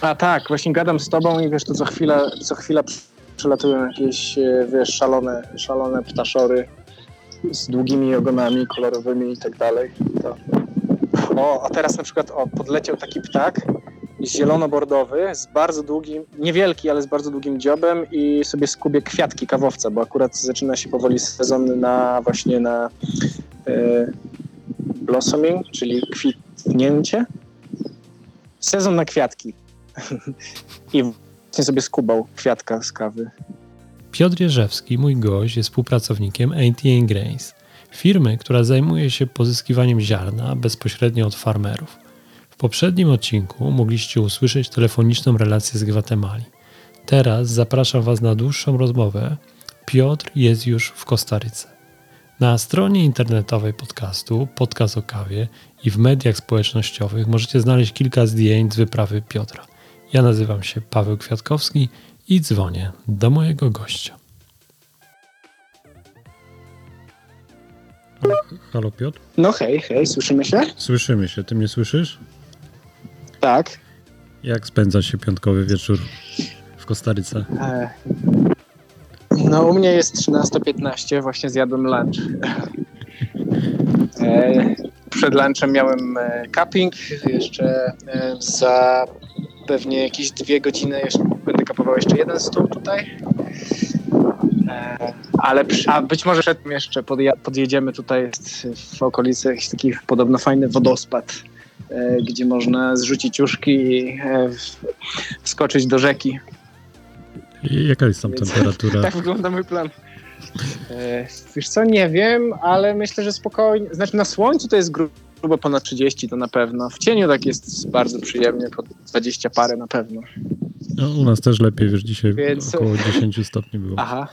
A tak, właśnie gadam z tobą i wiesz, to co chwila, co chwila przelatują jakieś, e, wiesz, szalone, szalone ptaszory z długimi ogonami kolorowymi i tak dalej. To... O, a teraz na przykład o, podleciał taki ptak zielono-bordowy z bardzo długim, niewielki, ale z bardzo długim dziobem i sobie skubie kwiatki kawowca, bo akurat zaczyna się powoli sezon na właśnie na e, blossoming, czyli kwitnięcie. Sezon na kwiatki. I właśnie sobie skubał kwiatka z kawy. Piotr Jerzewski, mój gość, jest współpracownikiem AT Grains, firmy, która zajmuje się pozyskiwaniem ziarna bezpośrednio od farmerów. W poprzednim odcinku mogliście usłyszeć telefoniczną relację z Gwatemali. Teraz zapraszam Was na dłuższą rozmowę. Piotr jest już w Kostaryce. Na stronie internetowej podcastu Podcast o kawie i w mediach społecznościowych możecie znaleźć kilka zdjęć z wyprawy Piotra. Ja nazywam się Paweł Kwiatkowski i dzwonię do mojego gościa. Halo Piotr? No hej, hej, słyszymy się? Słyszymy się, ty mnie słyszysz? Tak. Jak spędza się piątkowy wieczór w Kostaryce? E, no u mnie jest 13.15, właśnie zjadłem lunch. E, przed lunchem miałem e, cupping, jeszcze za pewnie jakieś dwie godziny jeszcze będę kapował jeszcze jeden stół tutaj. Ale a być może przed tym jeszcze podjedziemy tutaj w okolicy jakiś taki podobno fajny wodospad E, gdzie można zrzucić uszki i e, wskoczyć do rzeki. I jaka jest tam Więc, temperatura? tak wygląda mój plan. E, wiesz co, nie wiem, ale myślę, że spokojnie. Znaczy na słońcu to jest grubo ponad 30 to na pewno. W cieniu tak jest bardzo przyjemnie, po 20 parę na pewno. No, u nas też lepiej, wiesz, dzisiaj Więc... około 10 stopni było. Aha.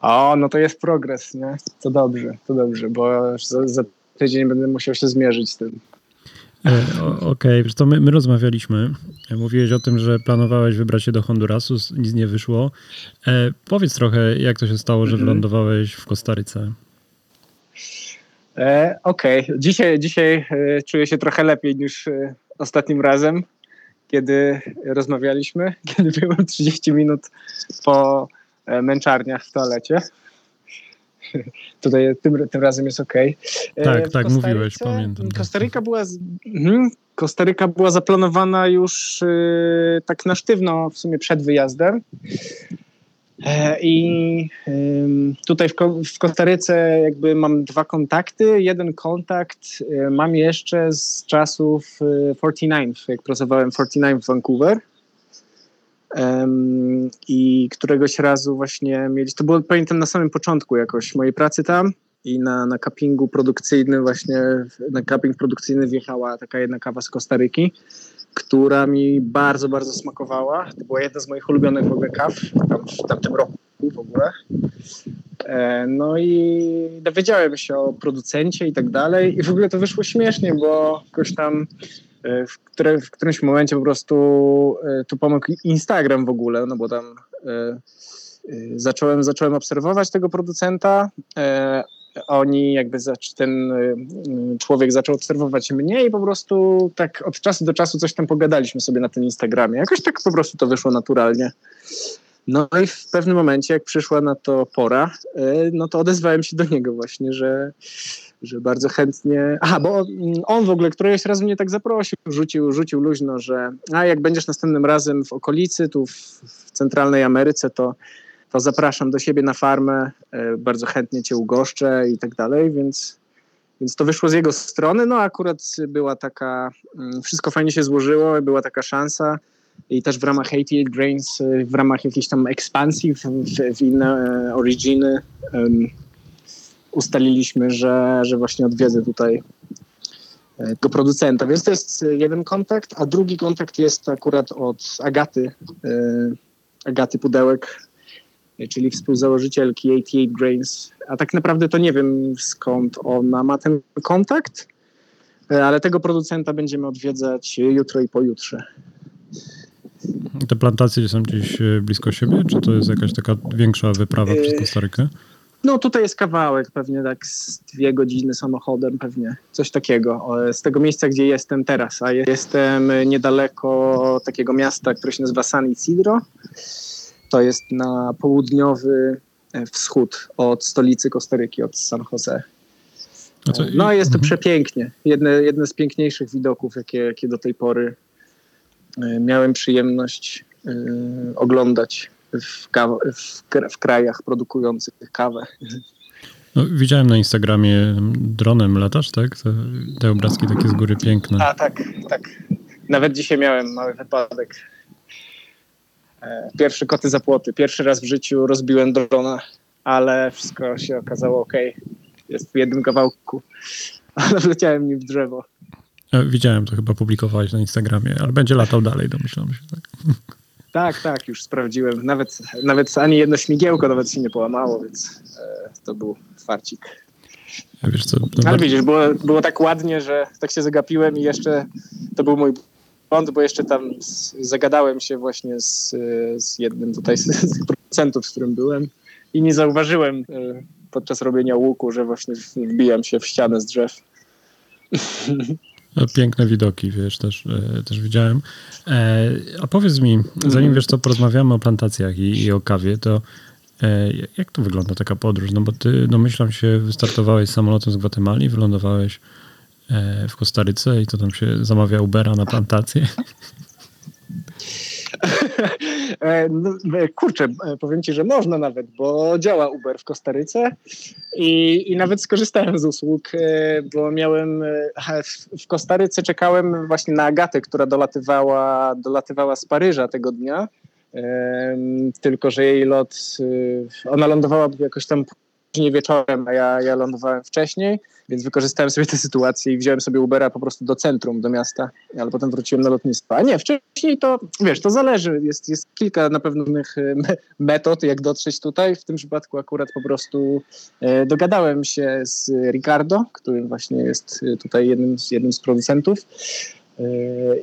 O, no to jest progres, nie? To dobrze, to dobrze, bo za, za tydzień będę musiał się zmierzyć z tym. E, okej, okay. to my, my, rozmawialiśmy. Mówiłeś o tym, że planowałeś wybrać się do Hondurasu, nic nie wyszło. E, powiedz trochę, jak to się stało, że mhm. wylądowałeś w Kostaryce. E, Okej, okay. dzisiaj, dzisiaj e, czuję się trochę lepiej niż e, ostatnim razem, kiedy rozmawialiśmy, kiedy byłem 30 minut po męczarniach w toalecie. Tutaj tym, tym razem jest ok. E, tak, tak, mówiłeś, pamiętam. Tak. Kostaryka była, z, hmm, Kostaryka była zaplanowana już yy, tak na sztywno w sumie przed wyjazdem. E, I tutaj w, Kostaryce jakby mam dwa kontakty. Jeden kontakt mam jeszcze z czasów 49, jak pracowałem w 49 w Vancouver. I któregoś razu właśnie mieli, to było pamiętam na samym początku jakoś mojej pracy tam i na, na cuppingu produkcyjnym właśnie, na cupping produkcyjny wjechała taka jedna kawa z Kostaryki, która mi bardzo, bardzo smakowała. To była jedna z moich ulubionych w ogóle kaw tam, w tamtym roku w ogóle. E, no i dowiedziałem się o producencie i tak dalej i w ogóle to wyszło śmiesznie, bo jakoś tam E, w, które, w którymś momencie po prostu e, tu pomógł Instagram w ogóle, no bo tam zacząłem, zacząłem obserwować tego producenta. Oni jakby ten człowiek zaczął obserwować mnie i po prostu tak od czasu do czasu coś tam pogadaliśmy sobie na tym Instagramie. Jakoś tak po prostu to wyszło naturalnie. No i w pewnym momencie, jak przyszła na to pora, no to odezwałem się do niego właśnie, że że bardzo chętnie. Aha, bo on w ogóle któregoś razu mnie tak zaprosił, rzucił, rzucił luźno, że a jak będziesz następnym razem w okolicy, tu w, w centralnej Ameryce, to, to zapraszam do siebie na farmę, e, bardzo chętnie cię ugoszczę i tak dalej, więc, więc to wyszło z jego strony. No akurat była taka, mm, wszystko fajnie się złożyło, była taka szansa i też w ramach 88 Grains, e, w ramach jakiejś tam ekspansji w, w, w inne e, originy ustaliliśmy, że, że właśnie odwiedzę tutaj do producenta. Więc to jest jeden kontakt, a drugi kontakt jest akurat od Agaty, Agaty Pudełek, czyli współzałożycielki 88 Grains. A tak naprawdę to nie wiem skąd ona ma ten kontakt, e, ale tego producenta będziemy odwiedzać jutro i pojutrze. Te plantacje są gdzieś blisko siebie, czy to jest jakaś taka większa wyprawa przez Kostarykę? No tutaj jest kawałek, pewnie tak z dwie godziny samochodem, pewnie coś takiego. Z tego miejsca, gdzie jestem teraz, a jestem niedaleko takiego miasta, które się nazywa San Isidro. To jest na południowy e, wschód od stolicy Kostaryki, od San Jose. No, no jest to mhm. przepięknie. Jedne, jedne z piękniejszych widoków, jakie, jakie do tej pory e, miałem przyjemność y, oglądać w, w, w krajach produkujących kawę. No, widziałem na Instagramie dronem latasz, tak? Te, te obrazki takie z góry piękne. A tak, tak. Nawet dzisiaj miałem mały wypadek. E, pierwszy koty za płoty. Pierwszy raz w życiu rozbiłem drona, ale wszystko się okazało ok. Jest w jednym kawałku, ale wleciałem nim w drzewo. E, widziałem, to chyba publikowałeś na Instagramie, ale będzie latał dalej, domyślam się. Tak? Tak, tak, już sprawdziłem. Nawet, nawet ani jedno śmigiełko nawet się nie połamało, więc e, to był farcik. Wiesz co, Ale bardzo... widzisz, było, było tak ładnie, że tak się zagapiłem i jeszcze to był mój błąd, bo jeszcze tam zagadałem się właśnie z, z jednym tutaj z, z producentów, z którym byłem i nie zauważyłem e, podczas robienia łuku, że właśnie wbijam się w ścianę z drzew. Piękne widoki, wiesz, też, e, też widziałem. E, a powiedz mi, zanim mhm. wiesz co, porozmawiamy o plantacjach i, i o kawie, to e, jak to wygląda taka podróż? No bo ty, domyślam się, wystartowałeś samolotem z Gwatemali, wylądowałeś w Kostaryce i to tam się zamawia Ubera na plantację. E, no, e, kurczę, e, powiem ci, że można nawet, bo działa Uber w Kostaryce i, i nawet skorzystałem z usług, bo miałem w Kostaryce czekałem właśnie na Agatę, która dolatywała, dolatywała z Paryża tego dnia. Tylko, że jej lot, ona lądowała jakoś tam później wieczorem, a ja, ja lądowałem wcześniej, więc wykorzystałem sobie tę sytuację i wziąłem sobie Ubera po prostu do centrum, do miasta, ale potem wróciłem na lotnisko. A nie, wcześniej to, wiesz, to zależy. Jest, jest kilka na pewno e, metod, jak dotrzeć tutaj. W tym przypadku akurat po prostu e, dogadałem się z Ricardo, który właśnie jest e, tutaj jednym, jednym z producentów.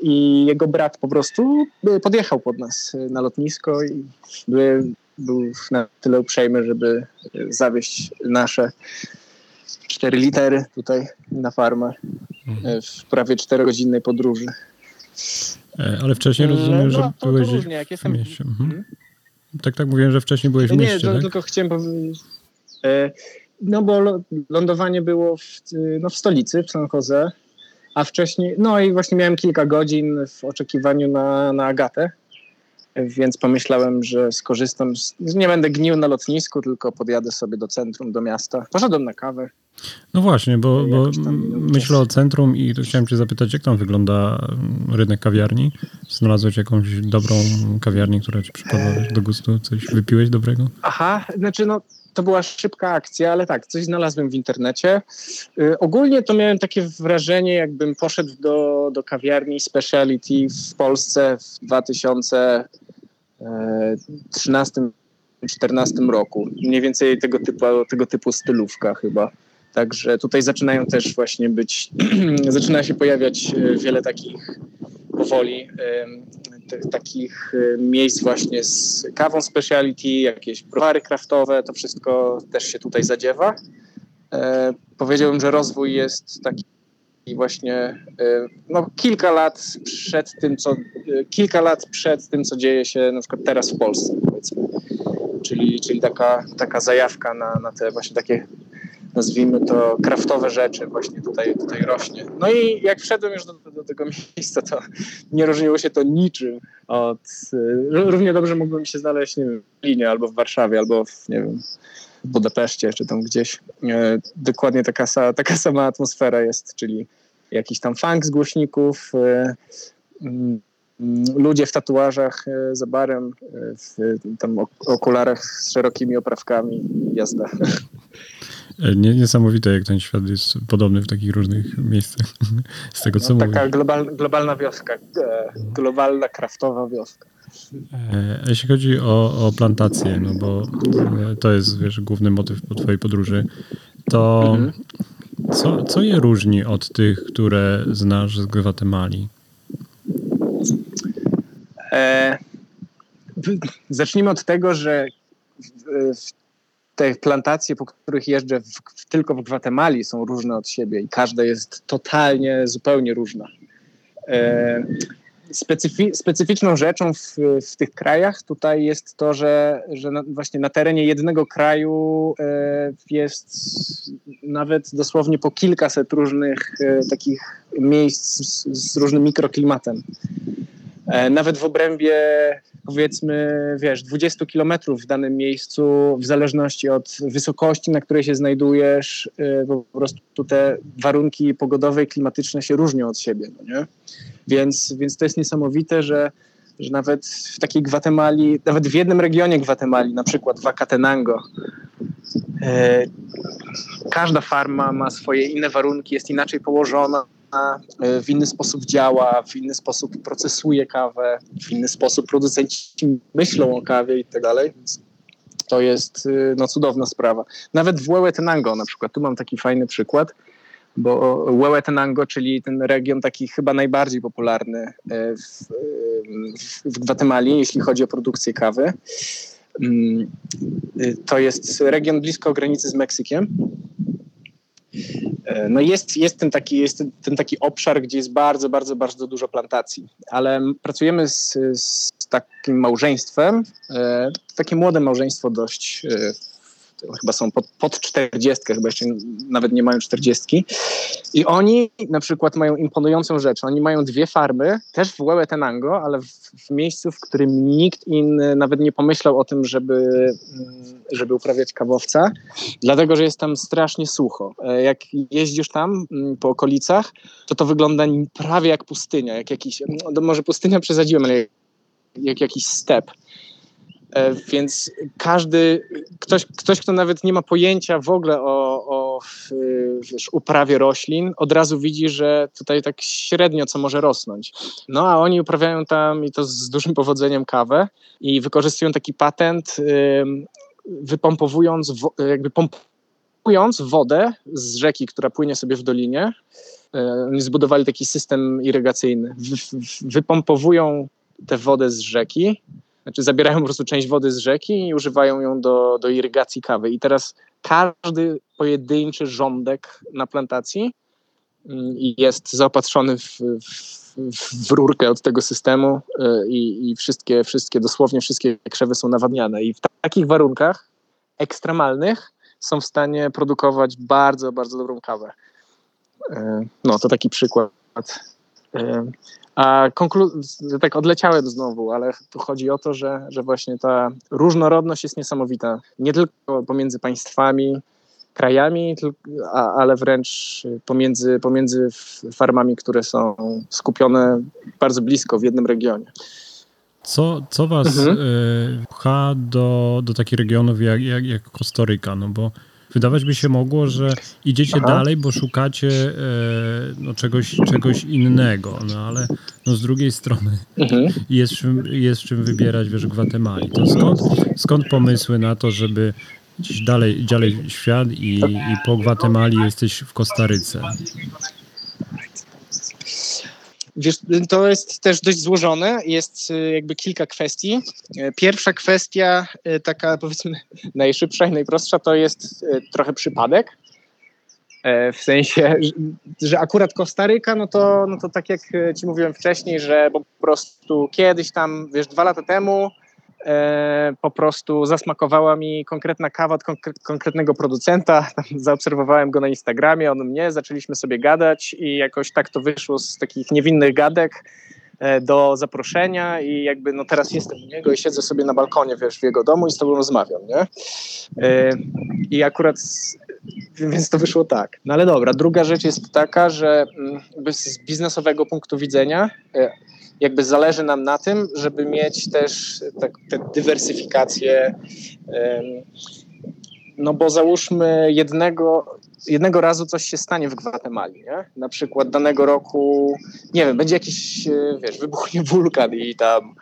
I jego brat po prostu podjechał pod nas na lotnisko i był na tyle uprzejmy, żeby zawieźć nasze cztery litery tutaj na farmę mhm. w prawie czterogodzinnej podróży. E, ale wcześniej rozumiem, no, że byłeś różnie, jak w jestem... mieście. Mhm. Hmm? Tak, tak mówiłem, że wcześniej byłeś w mieście, Nie, to, tak? tylko chciałem powiedzieć... E, no bo lądowanie było w, no, w stolicy, w San Jose, a wcześniej, no i właśnie miałem kilka godzin w oczekiwaniu na, na Agatę, więc pomyślałem, że skorzystam. Z, nie będę gnił na lotnisku, tylko podjadę sobie do centrum, do miasta. Poszedłem na kawę. No właśnie, bo, bo myślę o centrum i chciałem cię zapytać, jak tam wygląda rynek kawiarni? Znalazłeś jakąś dobrą kawiarnię, która ci przypadła do gustu? Coś wypiłeś dobrego? Aha, znaczy no to była szybka akcja, ale tak, coś znalazłem w internecie. Y, ogólnie to miałem takie wrażenie, jakbym poszedł do, do kawiarni speciality w Polsce w 2013 2014 roku. Mniej więcej tego typu, tego typu stylówka chyba. Także tutaj zaczynają też właśnie być, zaczyna się pojawiać y, wiele takich powoli takich y, miejsc właśnie z kawą speciality, jakieś browary kraftowe, to wszystko też się tutaj zadziewa. E, powiedziałbym, że rozwój jest taki właśnie e, no, kilka lat przed tym, co e, kilka lat przed tym, co dzieje się na przykład teraz w Polsce, powiedzmy. Czyli, czyli taka, taka zajawka na, na te właśnie takie nazwijmy to, kraftowe rzeczy właśnie tutaj, tutaj rośnie. No i jak wszedłem już do, do tego miejsca, to nie różniło się to niczym od... Równie dobrze mógłbym się znaleźć, nie wiem, w Linie albo w Warszawie, albo w, nie wiem, Budapeszcie, czy tam gdzieś. Dokładnie taka, taka sama atmosfera jest, czyli jakiś tam funk z głośników, e, mm, ludzie w tatuażach e, za barem, w tam okularach z szerokimi oprawkami, jazda. Niesamowite, jak ten świat jest podobny w takich różnych miejscach. Z tego, co no, Taka global, globalna wioska, e, globalna, kraftowa wioska. E, jeśli chodzi o, o plantację, no bo e, to jest wiesz, główny motyw po twojej podróży, to mhm. Co, co je różni od tych, które znasz z Gwatemali? E, zacznijmy od tego, że te plantacje, po których jeżdżę w, tylko w Gwatemali są różne od siebie i każda jest totalnie, zupełnie różna. E, specyfi specyficzną rzeczą w, w, tych krajach tutaj jest to, że, że na, właśnie na terenie jednego kraju e, jest nawet dosłownie po kilkaset różnych e, takich miejsc z, z różnym mikroklimatem. E, nawet w obrębie powiedzmy, wiesz, 20 kilometrów w danym miejscu, w zależności od wysokości, na której się znajdujesz, y, po prostu te warunki pogodowe i klimatyczne się różnią od siebie, no nie? Więc, więc to jest niesamowite, że, że nawet w takiej Gwatemali, nawet w jednym regionie Gwatemali, na przykład w Acatenango, e, każda farma ma swoje inne warunki, jest inaczej położona, w inny sposób działa, w inny sposób procesuje kawę, w inny sposób producenci myślą o kawie i tak dalej. To jest y, no, cudowna sprawa. Nawet w Huehuetenango na przykład, tu mam taki fajny przykład, bo Huehuetenango, czyli ten region taki chyba najbardziej popularny e, w, w, Gwatemali, jeśli chodzi o produkcję kawy, mm, to jest region blisko granicy z Meksykiem E, no jest, jest, ten taki, jest ten taki obszar, gdzie jest bardzo, bardzo, bardzo dużo plantacji, ale pracujemy z, z takim małżeństwem, e, takie młode małżeństwo dość e, chyba są pod, pod 40, chyba jeszcze nawet nie mają 40. I oni na przykład mają imponującą rzecz. Oni mają dwie farmy, też w Huehuetenango, ale w, w miejscu, w którym nikt inny nawet nie pomyślał o tym, żeby, mm, żeby uprawiać kawowca, dlatego, że jest tam strasznie sucho. E, jak jeździsz tam mm, po okolicach, to to wygląda prawie jak pustynia, jak jakiś, no może pustynia przesadziłem, ale jak jakiś step. E, więc każdy, ktoś, ktoś, kto nawet nie ma pojęcia w ogóle o, o wiesz, uprawie roślin, od razu widzi, że tutaj tak średnio co może rosnąć. No a oni uprawiają tam i to z dużym powodzeniem kawę i wykorzystują taki patent, wypompowując, jakby pompując wodę z rzeki, która płynie sobie w dolinie. E, oni zbudowali taki system irygacyjny. Wypompowują tę wodę z rzeki, znaczy zabierają po prostu część wody z rzeki i używają ją do, do irygacji kawy. I teraz każdy pojedynczy rządek na plantacji mm, jest zaopatrzony w, w, w rurkę od tego systemu y, i, i, wszystkie, wszystkie, dosłownie wszystkie krzewy są nawadniane. I w takich warunkach ekstremalnych są w stanie produkować bardzo, bardzo dobrą kawę. Y, no, to taki przykład. A konklu- tak odleciałem znowu, ale tu chodzi o to, że, że właśnie ta różnorodność jest niesamowita. Nie tylko pomiędzy państwami, krajami, ale wręcz pomiędzy, pomiędzy farmami, które są skupione bardzo blisko w jednym regionie. Co, co was mhm. y, pcha do, do takich regionów jak, jak, jak Kostoryka? No bo Wydawać by się mogło, że idziecie Aha. dalej, bo szukacie e, no, czegoś, czegoś innego, no ale no, z drugiej strony mhm. jest, czym, jest czym wybierać wiesz, Gwatemali. To skąd, skąd pomysły na to, żeby gdzieś dalej, dalej świat i, i po Gwatemali jesteś w Kostaryce? Wiesz, to jest też dość złożone. Jest y, jakby kilka kwestii. Y, pierwsza kwestia, y, taka powiedzmy najszybsza i najprostsza, to jest trochę przypadek. W sensie, że akurat Kostaryka, no to, no to tak jak ci mówiłem wcześniej, że po prostu kiedyś tam, wiesz, dwa lata temu E, po prostu zasmakowała mi konkretna kawa od konkretnego producenta. Zaobserwowałem go na Instagramie, on mnie, zaczęliśmy sobie gadać i jakoś tak to wyszło z takich niewinnych gadek e, do zaproszenia i jakby no teraz jestem u niego i siedzę sobie na balkonie, wiesz, w jego domu i z tobą rozmawiam, nie? E, I akurat więc to wyszło tak. No ale dobra, druga rzecz jest taka, że mm, z biznesowego punktu widzenia jakby zależy nam na tym, żeby mieć też tak, tę dywersyfikację. No bo załóżmy jednego, jednego razu coś się stanie w Gwatemali, nie? Na przykład danego roku, nie wiem, będzie jakiś, e, wiesz, wybuchnie wulkan i tam,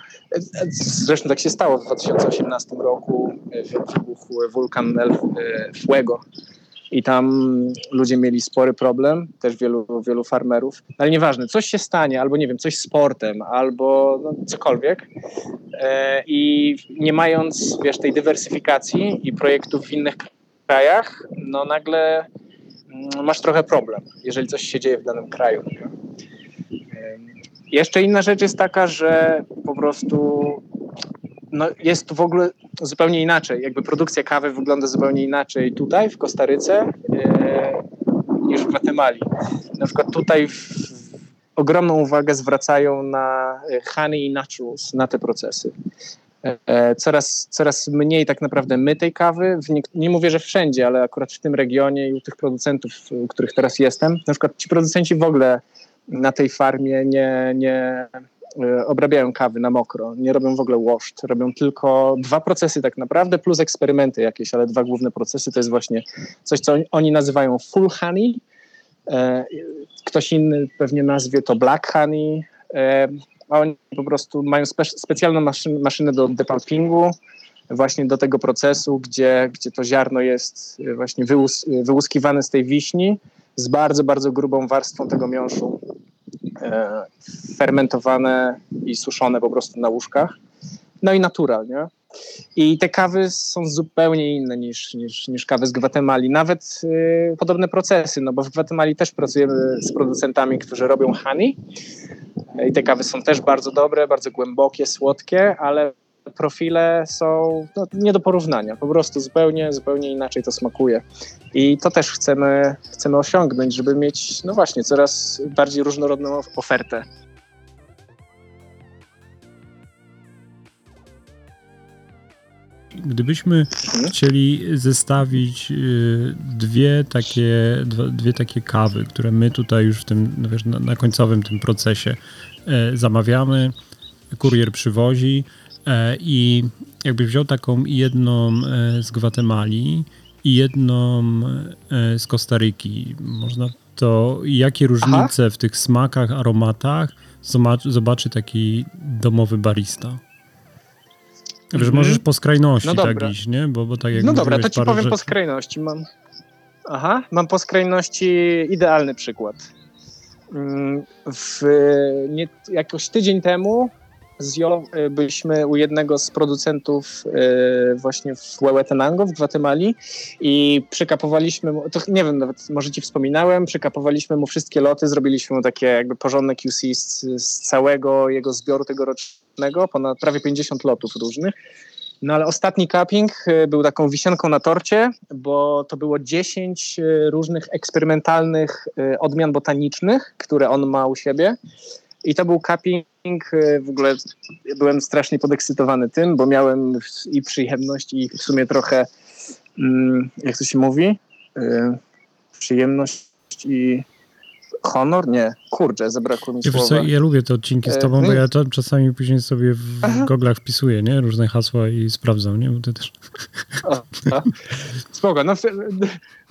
zresztą tak się stało w 2018 roku, e, wybuchł wulkan El Fuego i tam ludzie mieli spory problem, też wielu, wielu farmerów, ale nieważne, coś się stanie, albo nie wiem, coś sportem, albo no, cokolwiek e, i nie mając, wiesz, tej dywersyfikacji i projektów w innych krajach, no nagle mm, masz trochę problem, jeżeli coś się dzieje w danym kraju. Jeszcze inna rzecz jest taka, że po prostu no, jest w ogóle zupełnie inaczej. Jakby produkcja kawy wygląda zupełnie inaczej tutaj w Kostaryce e, niż w Gwatemali. Na przykład tutaj w, ogromną uwagę zwracają na e, honey i naturals, na te procesy. E, coraz, coraz mniej tak naprawdę my tej kawy, nie, nie, mówię, że wszędzie, ale akurat w tym regionie i u tych producentów, u których teraz jestem, na przykład ci producenci w ogóle na tej farmie nie, nie obrabiają kawy na mokro, nie robią w ogóle washed, robią tylko dwa procesy tak naprawdę, plus eksperymenty jakieś, ale dwa główne procesy to jest właśnie coś, co oni nazywają full honey, e, ktoś inny pewnie nazwie to black honey, e, a oni po prostu mają spe specjalną maszyn maszynę do depulpingu, właśnie do tego procesu, gdzie, gdzie to ziarno jest właśnie wyłus wyłuskiwane z tej wiśni z bardzo, bardzo grubą warstwą tego miąższu, e, fermentowane i suszone po prostu na łóżkach. No i naturalnie. I te kawy są zupełnie inne niż, niż, niż kawy z Gwatemali. Nawet y, podobne procesy, no bo w Gwatemali też pracujemy z producentami, którzy robią honey. I te kawy są też bardzo dobre, bardzo głębokie, słodkie, ale profile są no, nie do porównania. Po prostu zupełnie, zupełnie inaczej to smakuje. I to też chcemy, chcemy osiągnąć, żeby mieć, no właśnie, coraz bardziej różnorodną ofertę. Gdybyśmy mhm. chcieli zestawić y, dwie takie, dwie takie kawy, które my tutaj już w tym, no wiesz, na, końcowym tym procesie e, zamawiamy, kurier przywozi, I jakbyś wziął taką jedną e, z Gwatemali i jedną e, z Kostaryki, można to jakie różnice Aha. w tych smakach, aromatach zobaczy taki domowy barista? Wiesz, mm. możesz po skrajności no tak iść, nie? Bo, bo tak jak no dobra, to ci powiem rzeczy. po skrajności. Mam, aha, mam po skrajności idealny przykład. Mm, w, nie, jakoś tydzień temu z Jolą e, byliśmy u jednego z producentów e, właśnie w Huehuetenango w Gwatemali i przekapowaliśmy mu, to nie wiem, nawet może ci wspominałem, przekapowaliśmy mu wszystkie loty, zrobiliśmy mu takie jakby porządne QC z, z całego jego zbioru tegorocznego, ponad prawie 50 lotów różnych. No ale ostatni cupping e, był taką wisienką na torcie, bo to było 10 różnych eksperymentalnych odmian botanicznych, które on ma u siebie. I to był cupping, e, w ogóle byłem strasznie podekscytowany tym, bo miałem i przyjemność i w sumie trochę, mm, jak to się mówi, e, przyjemność i honor? Nie, kurczę, zabrakło mi słowa. Co, ja lubię te odcinki z e, tobą, bo no ja to czasami później sobie w Aha. goglach wpisuję, nie? Różne hasła i sprawdzam, nie? Bo ty też... O, Spoko, no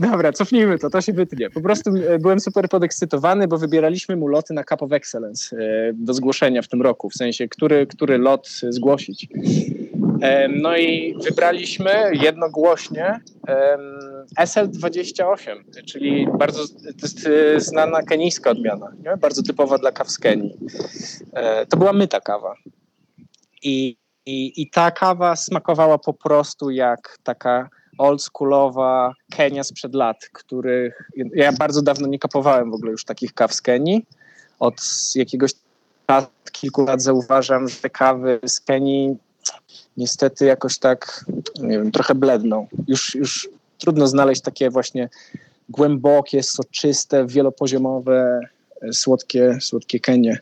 dobra, cofnijmy to, to się wytnie. Po prostu e, byłem super podekscytowany, bo wybieraliśmy mu loty na Cup of Excellence e, do zgłoszenia w tym roku, w sensie, który, który lot zgłosić. No i wybraliśmy jednogłośnie SL28, czyli bardzo znana kenijska odmiana, nie? bardzo typowa dla kaw z Kenii. E, to była myta kawa. I, i, I ta kawa smakowała po prostu jak taka oldschoolowa Kenia sprzed lat, których ja bardzo dawno nie kapowałem w ogóle już takich kaw z Kenii. Od jakiegoś lat, kilku lat zauważam, że kawy z Kenii niestety jakoś tak, nie wiem, trochę bledną. Już, już trudno znaleźć takie właśnie głębokie, soczyste, wielopoziomowe, e, słodkie, słodkie Kenie.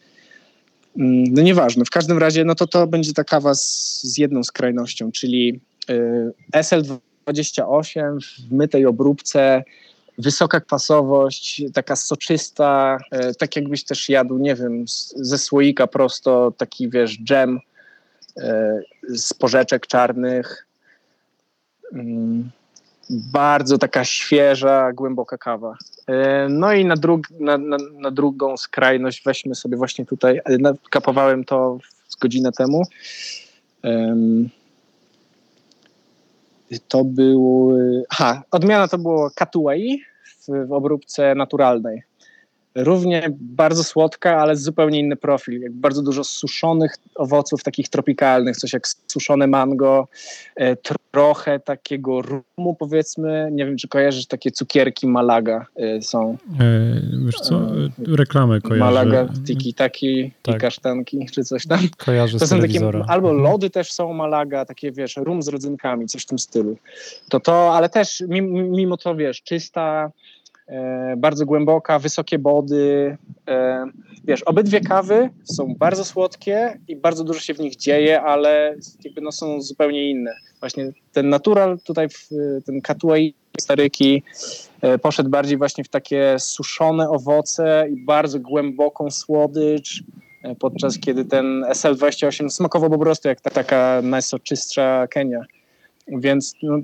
Mm, no nieważne, w każdym razie no to to będzie ta kawa z, z jedną skrajnością, czyli e, SL28 w mytej obróbce, wysoka kwasowość, taka soczysta, e, tak jakbyś też jadł, nie wiem, ze słoika prosto, taki wiesz, dżem z porzeczek czarnych. Mm, bardzo taka świeża, głęboka kawa. E, no i na, drug, na, na, na drugą skrajność weźmy sobie właśnie tutaj, e, kapowałem to z godzinę temu. to był, aha, odmiana to było Katuai w, w obróbce naturalnej równie bardzo słodka, ale zupełnie inny profil. Jak bardzo dużo suszonych owoców, takich tropikalnych, coś jak suszone mango, e, trochę takiego rumu powiedzmy. Nie wiem, czy kojarzysz takie cukierki Malaga e, są. E, wiesz co, reklamę kojarzę. Malaga, tiki taki tak. i kasztanki, czy coś tam. Kojarzę to są takie, albo mhm. lody też są Malaga, takie wiesz, rum z rodzynkami, coś w tym stylu. To to, ale też mimo to wiesz, czysta E, bardzo głęboka, wysokie body. E, wiesz, obydwie kawy są bardzo słodkie i bardzo dużo się w nich dzieje, ale jakby no są zupełnie inne. Właśnie ten natural tutaj, ten Katuai staryki e, poszedł bardziej właśnie w takie suszone owoce i bardzo głęboką słodycz, podczas kiedy ten SL28 smakował po prostu jak ta, taka najsoczystsza Kenia. Więc no,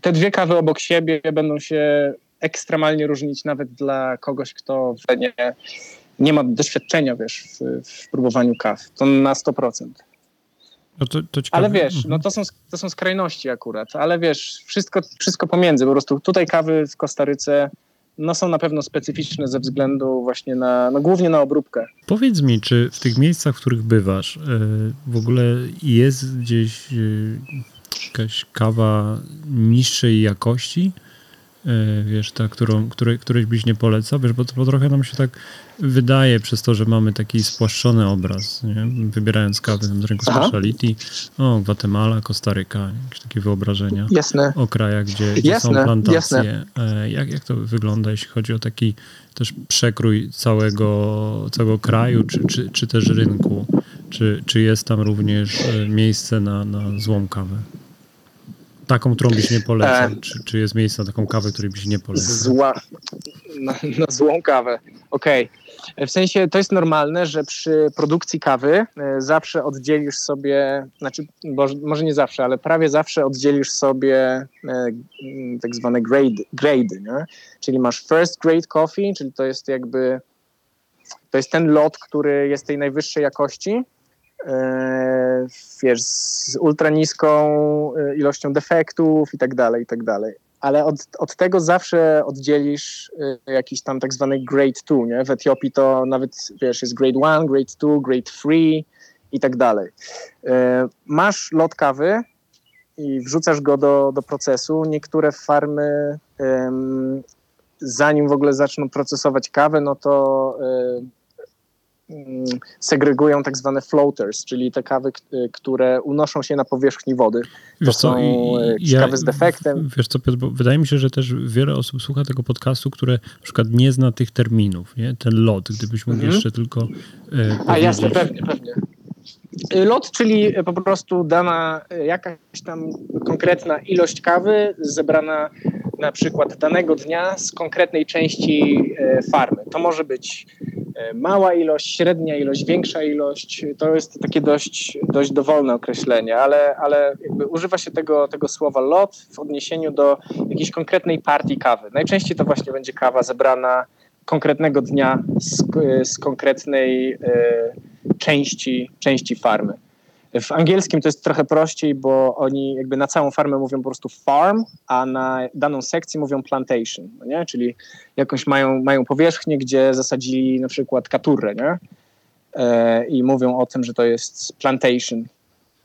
te dwie kawy obok siebie będą się ekstremalnie różnić nawet dla kogoś, kto nie, nie ma doświadczenia, wiesz, w, w próbowaniu kaw. To na 100%. No to, to ale wiesz, no mhm. to są, to są skrajności akurat, ale wiesz, wszystko, wszystko pomiędzy. Po prostu tutaj kawy w Kostaryce no są na pewno specyficzne ze względu właśnie na, no głównie na obróbkę. Powiedz mi, czy w tych miejscach, w których bywasz, e, w ogóle jest gdzieś e, jakaś kawa niższej jakości? E, wiesz, ta, którą, której, której byś nie polecał, wiesz, bo, bo trochę nam się tak wydaje przez to, że mamy taki spłaszczony obraz, nie? wybierając kawy na rynku Aha. speciality, o, Gwatemala, Kostaryka, jakieś takie wyobrażenia jasne. o krajach, gdzie, gdzie jasne, są plantacje. Jasne. E, jak, jak to wygląda, jeśli chodzi o taki też przekrój całego, całego kraju, czy, czy, czy też rynku? Czy, czy jest tam również e, miejsce na, na złą kawę? Taką, którą byś nie polecał? E, czy, czy jest miejsce na taką kawę, której byś nie polecał? Zła, na, na złą kawę. Okej. Okay. W sensie to jest normalne, że przy produkcji kawy e, zawsze oddzielisz sobie, znaczy bo, może nie zawsze, ale prawie zawsze oddzielisz sobie e, tak zwane grade, grade nie? czyli masz first grade coffee, czyli to jest jakby to jest ten lot, który jest tej najwyższej jakości wiesz, z ultra niską e, ilością defektów i tak dalej, i tak dalej. Ale od, od tego zawsze oddzielisz e, jakiś tam tak zwany grade 2, nie? W Etiopii to nawet, wiesz, jest grade 1, grade 2, grade 3 i tak dalej. Masz lot kawy i wrzucasz go do, do procesu. Niektóre farmy, zanim w ogóle zaczną procesować kawę, no to segregują tak zwane floaters, czyli te kawy, które unoszą się na powierzchni wody. To wiesz są co, kawy z defektem. Wiesz co, Piotr, wydaje mi się, że też wiele osób słucha tego podcastu, które na przykład nie zna tych terminów, nie? ten lot, gdybyś mógł mhm. jeszcze tylko e, A jasne, pewnie, pewnie. Y, lot, czyli po prostu dana y, jakaś tam konkretna ilość kawy zebrana na przykład danego dnia z konkretnej części y, farmy. To może być mała ilość, średnia ilość, większa ilość, to jest takie dość, dość dowolne określenie, ale, ale używa się tego, tego słowa lot w odniesieniu do jakiejś konkretnej partii kawy. Najczęściej to właśnie będzie kawa zebrana konkretnego dnia z, z konkretnej y, części, części farmy. W angielskim to jest trochę prościej, bo oni jakby na całą farmę mówią po prostu farm, a na daną sekcję mówią plantation, no nie? czyli jakąś mają, mają powierzchnię, gdzie zasadzili na przykład katurę nie? E, i mówią o tym, że to jest plantation.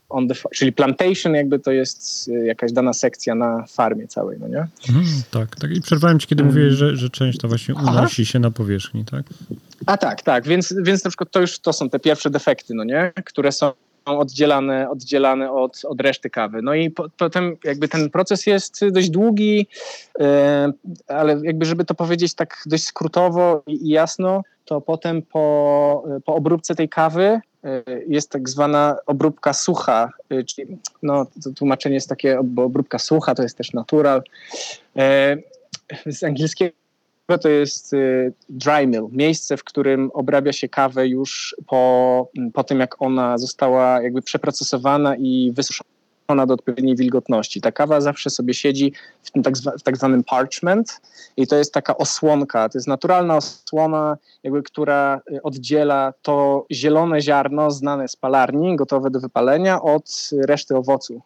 On the, czyli plantation jakby to jest jakaś dana sekcja na farmie całej, no nie? Mhm, tak, tak. I przerwałem ci, kiedy hmm. mówiłeś, że, że część to właśnie unosi Aha. się na powierzchni, tak? A tak, tak, więc, więc na przykład to już to są te pierwsze defekty, no nie? Które są oddzielane, oddzielane od, od reszty kawy. No i po, potem jakby ten proces jest dość długi, yy, ale jakby żeby to powiedzieć tak dość skrótowo i, i jasno, to potem po, po obróbce tej kawy yy, jest tak zwana obróbka sucha, yy, czyli no, to tłumaczenie jest takie, bo obróbka sucha to jest też natural. Z angielskiego to jest y, dry mill, miejsce, w którym obrabia się kawę już po, po tym, jak ona została jakby przeprocesowana i wysuszona do odpowiedniej wilgotności. Ta kawa zawsze sobie siedzi w, tym tak, w tak zwanym parchment i to jest taka osłonka, to jest naturalna osłona, jakby, która y, oddziela to zielone ziarno znane z palarni, gotowe do wypalenia, od reszty owocu.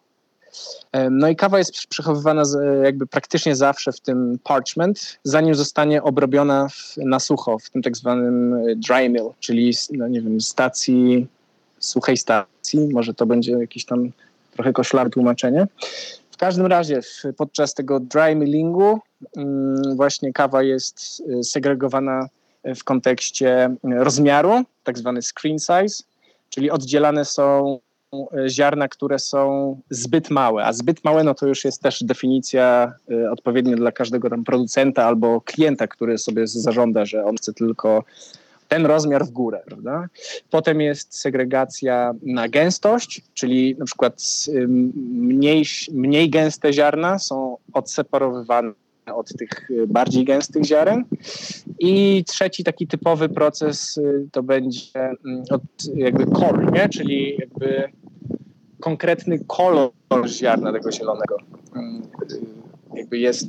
No i kawa jest przechowywana jakby praktycznie zawsze w tym parchment, zanim zostanie obrobiona w, na sucho, w tym tak zwanym dry mill, czyli no nie wiem, stacji, suchej stacji, może to będzie jakieś tam trochę koszlar tłumaczenie. W każdym razie podczas tego dry millingu mm, właśnie kawa jest segregowana w kontekście rozmiaru, tak zwany screen size, czyli oddzielane są e, ziarna, które są zbyt małe, a zbyt małe no to już jest też definicja e, odpowiednia dla każdego tam producenta albo klienta, który sobie zażąda, że on chce tylko ten rozmiar w górę, prawda? Potem jest segregacja na gęstość, czyli na przykład mniej, mniej gęste ziarna są odseparowywane od tych y, bardziej gęstych ziaren. I trzeci taki typowy proces y, to będzie mm, od jakby color, nie? czyli jakby konkretny kolor ziarna tego zielonego. Mm, y, jakby jest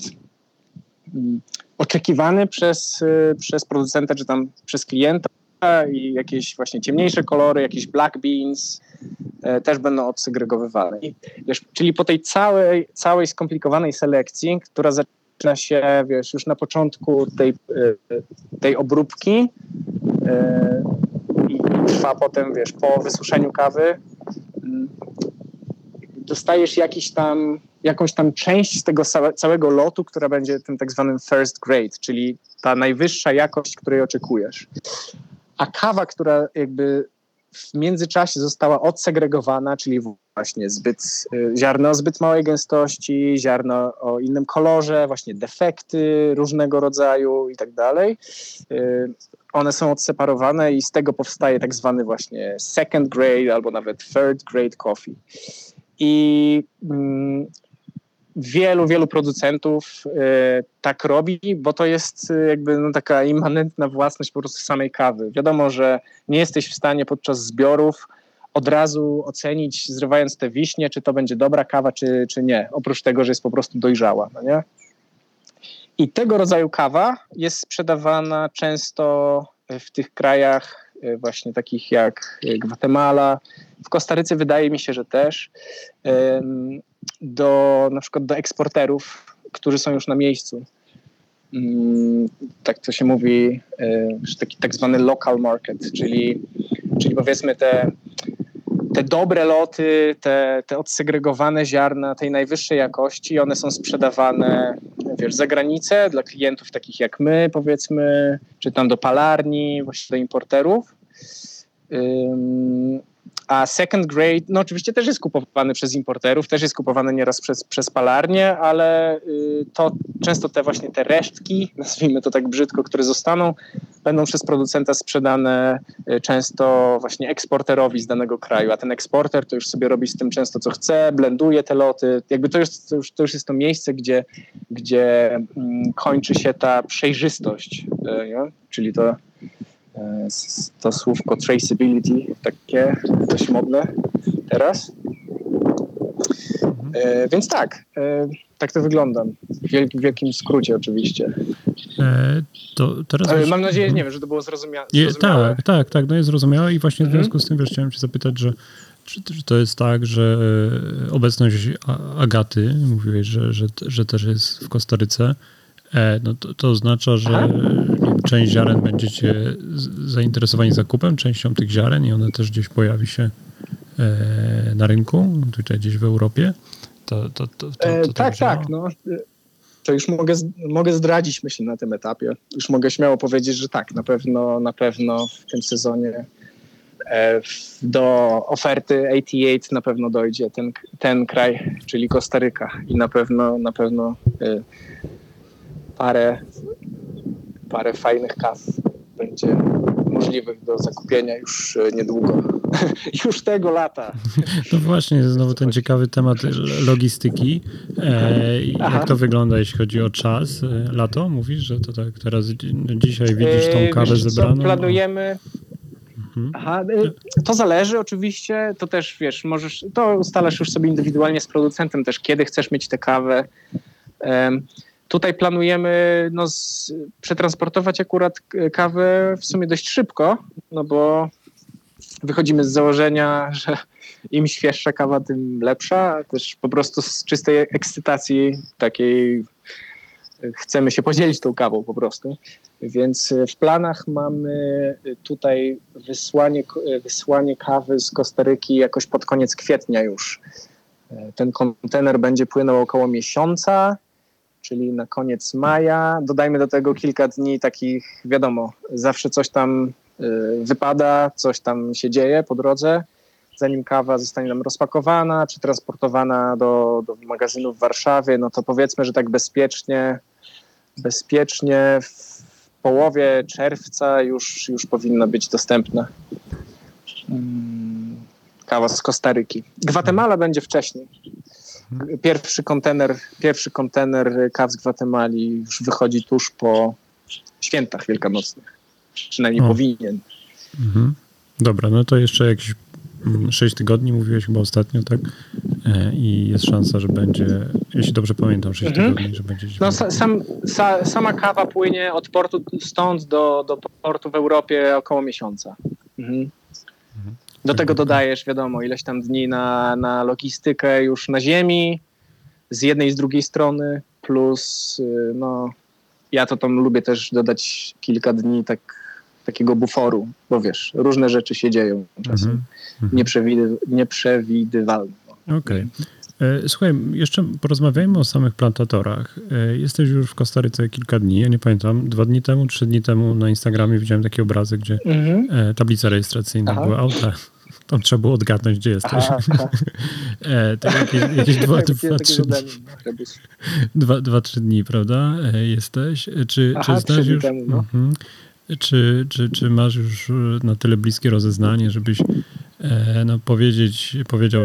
mm, oczekiwany przez, przez producenta, czy tam przez klienta i jakieś właśnie ciemniejsze kolory, jakieś black beans też będą odsegregowywane. Wiesz, czyli po tej całej, całej skomplikowanej selekcji, która zaczyna się, wiesz, już na początku tej, e, tej obróbki e, i trwa potem, wiesz, po wysuszeniu kawy mm, dostajesz jakiś tam, jakąś tam część z tego całego lotu, która będzie tym tak zwanym first grade, czyli ta najwyższa jakość, której oczekujesz. A kawa, która jakby w międzyczasie została odsegregowana, czyli właśnie zbyt, y, ziarno o zbyt małej gęstości, ziarno o innym kolorze, właśnie defekty różnego rodzaju i tak dalej. Y, one są odseparowane i z tego powstaje tak zwany właśnie second grade albo nawet third grade coffee. I mm, wielu, wielu producentów y, tak robi, bo to jest y, jakby no, taka immanentna własność po prostu samej kawy. Wiadomo, że nie jesteś w stanie podczas zbiorów od razu ocenić, zrywając te wiśnie, czy to będzie dobra kawa, czy, czy nie. Oprócz tego, że jest po prostu dojrzała. No nie? I tego rodzaju kawa jest sprzedawana często w tych krajach właśnie takich jak Gwatemala. W Kostaryce wydaje mi się, że też do na przykład do eksporterów, którzy są już na miejscu. Mm, tak to się mówi, e, taki tak zwany local market, czyli, czyli powiedzmy te, te dobre loty, te, te odsegregowane ziarna tej najwyższej jakości, one są sprzedawane wiesz, za granicę dla klientów takich jak my, powiedzmy, czy tam do palarni, właściwie do importerów. A second grade, no oczywiście też jest kupowany przez importerów, też jest kupowany nieraz przez, przez palarnie, ale y, to często te właśnie te resztki, nazwijmy to tak brzydko, które zostaną, będą przez producenta sprzedane y, często właśnie eksporterowi z danego kraju, a ten eksporter to już sobie robi z tym często co chce, blenduje te loty, jakby to, jest, to, już, to już jest to miejsce, gdzie, gdzie mm, kończy się ta przejrzystość, y, nie? czyli to to słówko traceability, takie dość modne teraz. E, więc tak, e, tak to wygląda. W wielkim, wielkim skrócie oczywiście. E, to teraz Ale mam nadzieję, nie wiem, że to było zrozumiałe. tak, tak, tak, no jest zrozumiałe i właśnie w mhm. związku z tym wiesz, chciałem cię zapytać, że czy, czy, to jest tak, że obecność Agaty, mówiłeś, że, że, że też jest w Kostaryce, no to, to oznacza, że część ziaren będziecie zainteresowani zakupem, częścią tych ziaren i one też gdzieś pojawi się e, na rynku, tutaj gdzieś w Europie. To, to, to, to, e, tak, tak. No. To już mogę, mogę zdradzić, myślę, na tym etapie. Już mogę śmiało powiedzieć, że tak, na pewno, na pewno w tym sezonie e, do oferty 88 na pewno dojdzie ten, ten kraj, czyli Kostaryka i na pewno, na pewno parę parę fajnych kaw będzie możliwych do zakupienia już e, niedługo. już tego lata. To właśnie, znowu ten ciekawy temat logistyki. E, jak to wygląda, jeśli chodzi o czas? E, lato, mówisz, że to tak teraz no dzisiaj widzisz tą e, kawę Wiesz, zebraną? planujemy... Mhm. Aha, to zależy oczywiście, to też wiesz, możesz, to ustalasz już sobie indywidualnie z producentem też, kiedy chcesz mieć tę kawę. Tutaj planujemy no, z, przetransportować akurat kawę w sumie dość szybko, no bo wychodzimy z założenia, że im świeższa kawa, tym lepsza. Też po prostu z czystej ekscytacji takiej chcemy się podzielić tą kawą po prostu. Więc w planach mamy tutaj wysłanie, wysłanie kawy z Kostaryki jakoś pod koniec kwietnia już. Ten kontener będzie płynął około miesiąca, czyli na koniec maja. Dodajmy do tego kilka dni takich, wiadomo, zawsze coś tam y, wypada, coś tam się dzieje po drodze, zanim kawa zostanie nam rozpakowana, przetransportowana do, do magazynu w Warszawie, no to powiedzmy, że tak bezpiecznie, bezpiecznie w połowie czerwca już, już powinna być dostępna. Mm, kawa z Kostaryki. Gwatemala będzie wcześniej. Pierwszy kontener, pierwszy kontener kaw z Gwatemali już wychodzi tuż po świętach wielkanocnych. Przynajmniej o. powinien. Mhm. Dobra, no to jeszcze jakieś 6 mm, tygodni mówiłeś chyba ostatnio, tak? E, I jest szansa, że będzie, jeśli dobrze pamiętam, 6 mhm. tygodni, że będzie. No, sam, sa, sama kawa płynie od portu stąd do, do portu w Europie około miesiąca. Mhm. Do tego dodajesz, wiadomo, ileś tam dni na, na logistykę już na ziemi, z jednej i z drugiej strony, plus y, no, ja to tam lubię też dodać kilka dni tak, takiego buforu, bo wiesz, różne rzeczy się dzieją czasem mm -hmm. Nieprzewidy, nieprzewidywalne. Okej. Okay. E, słuchaj, jeszcze porozmawiajmy o samych plantatorach. E, jesteś już w Kostaryce kilka dni, ja nie pamiętam, dwa dni temu, trzy dni temu na Instagramie widziałem takie obrazy, gdzie mm -hmm. tablica rejestracyjna Aha. była auta tam trzeba było odgadnąć, gdzie jesteś. Aha, e, tak jakieś, jakieś dwa, dwa, trzy dni. Dwa, dwa, trzy dni, prawda? E, jesteś. E, czy, Aha, czy znasz już... Temu, no. mhm. Czy, czy, czy masz już na tyle bliskie rozeznanie, żebyś e, no, powiedzieć, powiedział,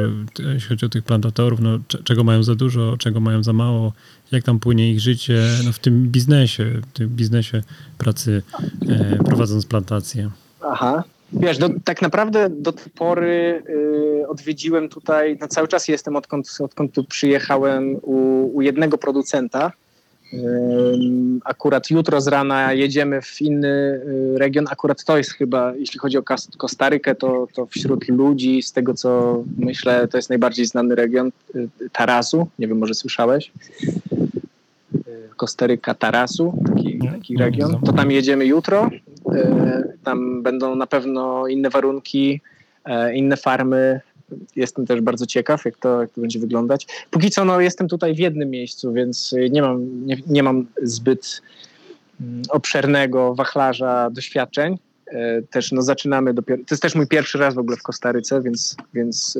jeśli chodzi o tych plantatorów, no, czego mają za dużo, czego mają za mało, jak tam płynie ich życie no, w tym biznesie, w tym biznesie pracy e, prowadząc plantację? Aha, Wiesz, do, tak naprawdę do tej pory y, odwiedziłem tutaj, no cały czas jestem odkąd, odkąd tu przyjechałem u, u jednego producenta. Y, akurat jutro z rana jedziemy w inny y, region. Akurat to jest chyba, jeśli chodzi o Kostarykę, to, to wśród ludzi, z tego co myślę, to jest najbardziej znany region y, Tarasu. Nie wiem, może słyszałeś. Kostaryka Tarasu, taki, taki region. To tam jedziemy jutro. E, tam będą na pewno inne warunki, e, inne farmy. Jestem też bardzo ciekaw, jak to, jak to będzie wyglądać. Póki co no, jestem tutaj w jednym miejscu, więc nie mam, nie, nie mam zbyt mm, obszernego wachlarza doświadczeń. E, też no, zaczynamy dopiero. To jest też mój pierwszy raz w ogóle w Kostaryce, więc, więc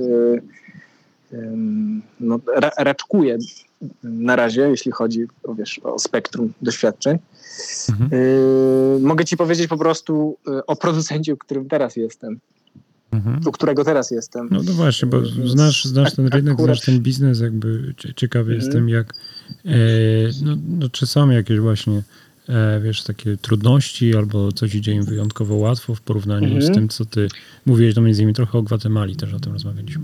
no, raczkuję na razie, jeśli chodzi o, wiesz, o spektrum doświadczeń. Mhm. Y, mogę ci powiedzieć po prostu y, o producencie, u którym teraz jestem. Mhm. U którego teraz jestem. No, no właśnie, bo znasz, znasz ten rynek, akurat... znasz ten biznes, jakby ciekawy mhm. jestem, jak e, no, no, czy są jakieś właśnie e, wiesz, takie trudności albo coś idzie im wyjątkowo łatwo w porównaniu z mhm. tym, co ty mówiłeś, no między innymi trochę o Gwatemali też o tym rozmawialiśmy.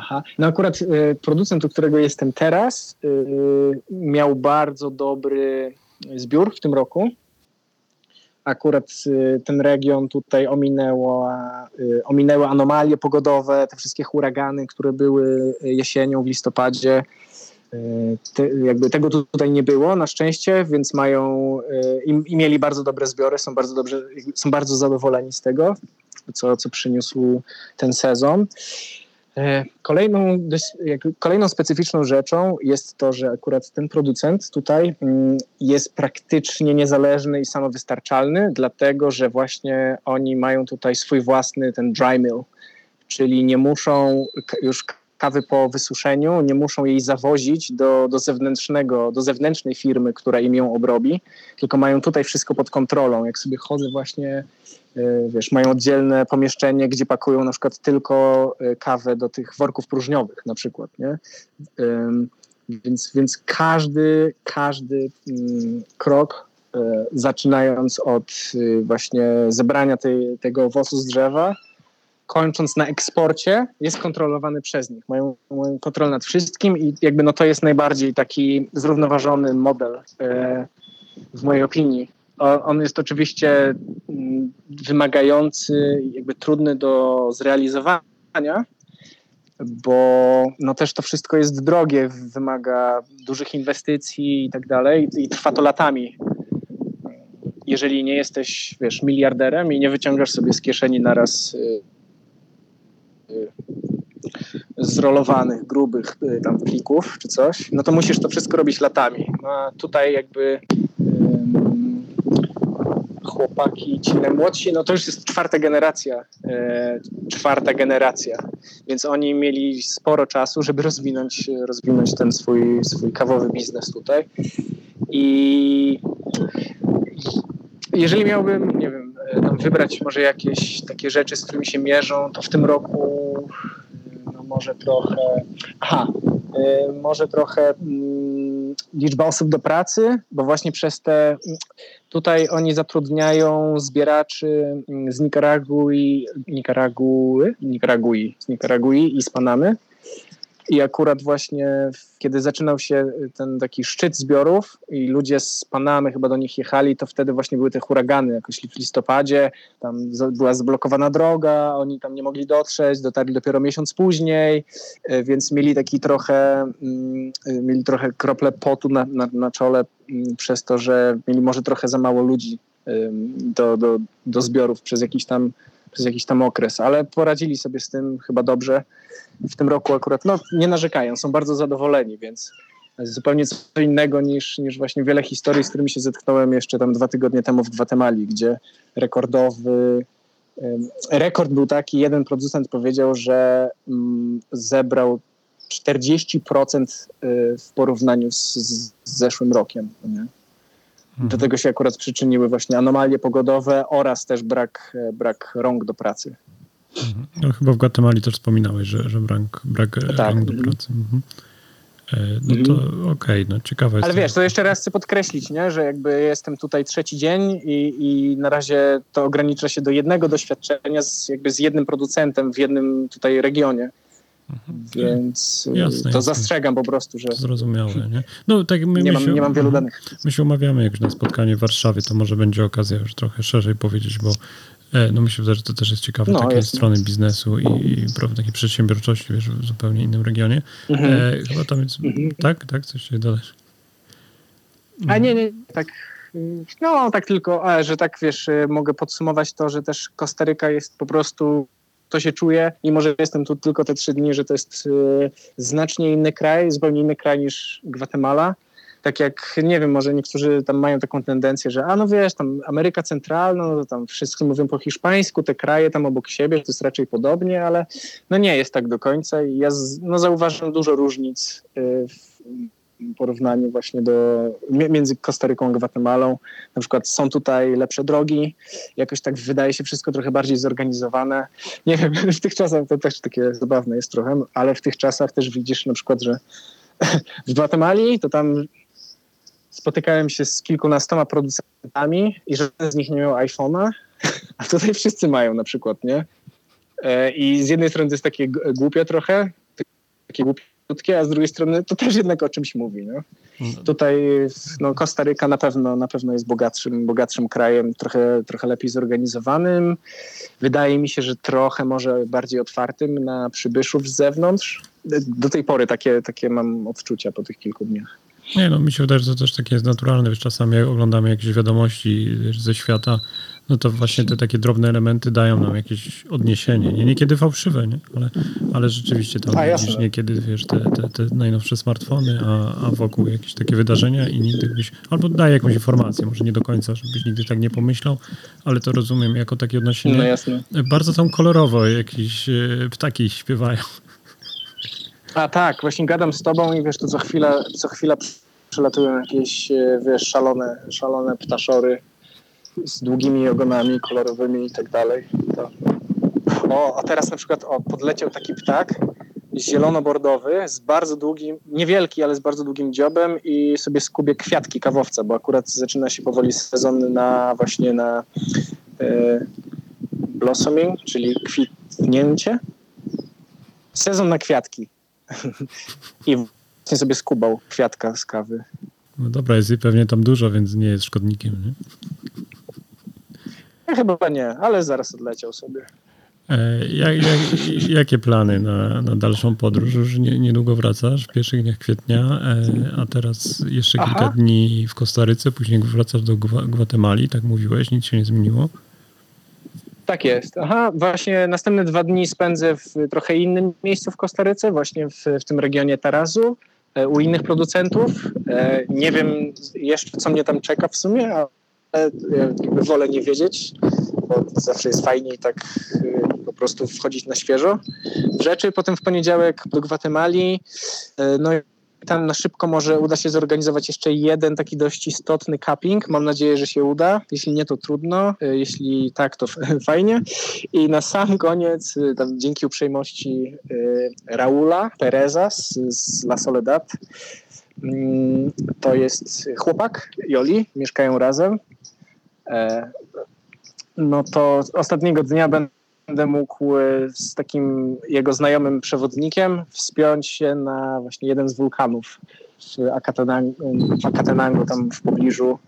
Aha. No akurat y, producent, u którego jestem teraz, y, miał bardzo dobry zbiór w tym roku. Akurat y, ten region tutaj ominęło, ominęły anomalie pogodowe, te wszystkie huragany, które były jesienią w listopadzie. Te, jakby tego tutaj nie było na szczęście, więc mają i, i, mieli bardzo dobre zbiory, są bardzo dobrze, są bardzo zadowoleni z tego, co, co przyniósł ten sezon. E, kolejną, kolejną specyficzną rzeczą jest to, że akurat ten producent tutaj mm, jest praktycznie niezależny i samowystarczalny, dlatego że właśnie oni mają tutaj swój własny ten dry mill, czyli nie muszą już kawy po wysuszeniu, nie muszą jej zawozić do, do zewnętrznego, do zewnętrznej firmy, która im ją obrobi, tylko mają tutaj wszystko pod kontrolą. Jak sobie chodzę właśnie wiesz, mają oddzielne pomieszczenie, gdzie pakują na przykład tylko e, kawę do tych worków próżniowych na przykład, nie? Więc, więc każdy, każdy mm, krok, e, zaczynając od właśnie zebrania tej, tego owocu z drzewa, kończąc na eksporcie, jest kontrolowany przez nich. Mają, mają kontrolę nad wszystkim i jakby no to jest najbardziej taki zrównoważony model w mojej opinii on jest oczywiście mm, wymagający, jakby trudny do zrealizowania, bo no też to wszystko jest drogie, wymaga dużych inwestycji i tak dalej i trwa to latami. Jeżeli nie jesteś, wiesz, miliarderem i nie wyciągasz sobie z kieszeni naraz y, y, zrolowanych, grubych y, tam plików czy coś, no to musisz to wszystko robić latami. No a tutaj jakby chłopaki, ci najmłodsi, no to już jest czwarta generacja, e, czwarta generacja, więc oni mieli sporo czasu, żeby rozwinąć, rozwinąć ten swój, swój kawowy biznes tutaj. I jeżeli miałbym, nie wiem, e, wybrać może jakieś takie rzeczy, z którymi się mierzą, to w tym roku no może trochę, aha, e, może trochę mm, liczba osób do pracy, bo właśnie przez te, tutaj oni zatrudniają zbieraczy mm, z Nikaragui, Nikaraguły, Nikaragui, z Nikaragui i z Panamy i akurat właśnie kiedy zaczynał się ten taki szczyt zbiorów i ludzie z Panamy chyba do nich jechali, to wtedy właśnie były te huragany jakoś w listopadzie, tam była zablokowana droga, oni tam nie mogli dotrzeć, dotarli dopiero miesiąc później, e, więc mieli taki trochę, mm, e, mieli trochę krople potu na, na, na czole mm, przez to, że mieli może trochę za mało ludzi do, do, do zbiorów przez jakiś tam przez jakiś tam okres, ale poradzili sobie z tym chyba dobrze. W tym roku akurat no, nie narzekają, są bardzo zadowoleni, więc zupełnie co innego niż, niż właśnie wiele historii, z którymi się zetknąłem jeszcze tam dwa tygodnie temu w Gwatemali, gdzie rekordowy rekord był taki, jeden producent powiedział, że mm, zebrał 40% y, w porównaniu z, z zeszłym rokiem. Nie? Do mhm. tego się akurat przyczyniły właśnie anomalie pogodowe oraz też brak, brak rąk do pracy. Mhm. No, chyba w Gwatemali też wspominałeś, że, że brak, brak e, tak. rąk do pracy. Mhm. E, no to okej, okay, no ciekawe jest. Ale wiesz, to jeszcze raz chcę podkreślić, nie? że jakby jestem tutaj trzeci dzień i, i na razie to ogranicza się do jednego doświadczenia z, jakby z jednym producentem w jednym tutaj regionie. Mhm. Więc y, jasne, to jasne. zastrzegam po prostu, że. Zrozumiałe, nie? No, tak my, nie, mam, się, nie mam wielu mhm. danych. My się umawiamy jak na spotkanie w Warszawie, to może będzie okazja już trochę szerzej powiedzieć, bo e, no myślę, że to też jest ciekawe, no, takiej strony biznesu i, i takiej przedsiębiorczości, wiesz, w zupełnie innym regionie. Mhm. E, chyba tam jest, mhm. tak, tak, coś się dodać. A nie, nie, tak, no tak tylko, a, że tak wiesz, y, mogę podsumować to, że też Kostaryka jest po prostu to się czuje, mimo że jestem tu tylko te trzy dni, że to jest y, znacznie inny kraj, zupełnie inny kraj niż Gwatemala. Tak jak, nie wiem, może niektórzy tam mają taką tendencję, że a no wiesz, tam Ameryka Centralna, no to tam wszyscy mówią po hiszpańsku, te kraje tam obok siebie, to jest raczej podobnie, ale no nie jest tak do końca i ja z, no zauważam dużo różnic y, w, porównaniu właśnie do, między Kostaryką a Gwatemalą. Na przykład są tutaj lepsze drogi, jakoś tak wydaje się wszystko trochę bardziej zorganizowane. Nie wiem, w tych czasach to też takie zabawne jest trochę, ale w tych czasach też widzisz na przykład, że w Gwatemali to tam spotykałem się z kilkunastoma producentami i żaden z nich nie miał iPhone'a, a tutaj wszyscy mają na przykład, nie? E, I z jednej strony to jest takie głupie trochę, takie głupie krótkie, a z drugiej strony to też jednak o czymś mówi. No. Mhm. Tutaj no, Kostaryka na pewno, na pewno jest bogatszym, bogatszym krajem, trochę, trochę lepiej zorganizowanym. Wydaje mi się, że trochę może bardziej otwartym na przybyszów z zewnątrz. Do tej pory takie, takie mam odczucia po tych kilku dniach. Nie, no mi się wydaje, że to też takie jest naturalne, wiesz, czasami jak oglądamy jakieś wiadomości ze świata, no to właśnie te takie drobne elementy dają nam jakieś odniesienie. Nie niekiedy fałszywe, nie? Ale, ale rzeczywiście tam a, widzisz niekiedy, wiesz, te, te, te najnowsze smartfony, a, a wokół jakieś takie wydarzenia i nigdy byś, albo daje jakąś informację, może nie do końca, żebyś nigdy tak nie pomyślał, ale to rozumiem jako takie odniesienie. No jasne. Bardzo tam kolorowo jakieś e, ptaki śpiewają. A tak, właśnie gadam z tobą i wiesz, to co chwila, co chwila przelatują jakieś, e, wiesz, szalone, szalone ptaszory z długimi ogonami kolorowymi i tak dalej. To... O, a teraz na przykład o, podleciał taki ptak zielono-bordowy z bardzo długim, niewielki, ale z bardzo długim dziobem i sobie skubie kwiatki kawowca, bo akurat zaczyna się powoli sezon na właśnie na e, blossoming, czyli kwitnięcie. Sezon na kwiatki. I właśnie sobie skubał kwiatka z kawy. No dobra, jest jej pewnie tam dużo, więc nie jest szkodnikiem, nie? Chyba nie, ale zaraz odleciał sobie. E, jak, jak, jakie plany na, na dalszą podróż? Już nie, niedługo wracasz, w pierwszych dniach kwietnia, e, a teraz jeszcze kilka Aha. dni w Kostaryce, później wracasz do Gwatemali, tak mówiłeś, nic się nie zmieniło? Tak jest. Aha, właśnie następne dwa dni spędzę w trochę innym miejscu w Kostaryce, właśnie w, w tym regionie Tarazu, e, u innych producentów. Nie wiem jeszcze, co mnie tam czeka w sumie, wolę nie wiedzieć, bo zawsze jest fajniej tak po prostu wchodzić na świeżo w rzeczy. Potem w poniedziałek do Gwatemali. E, no tam na szybko może uda się zorganizować jeszcze jeden taki dość istotny cupping. Mam nadzieję, że się uda. Jeśli nie, to trudno. E, jeśli tak, to fajnie. I na sam koniec, dzięki uprzejmości Raula Pereza z, z La Soledad, mm, to jest chłopak Joli, mieszkają razem. No to ostatniego dnia będę mógł e, z takim jego znajomym przewodnikiem wspiąć się na właśnie jeden z wulkanów w Akatenangu, tam w pobliżu.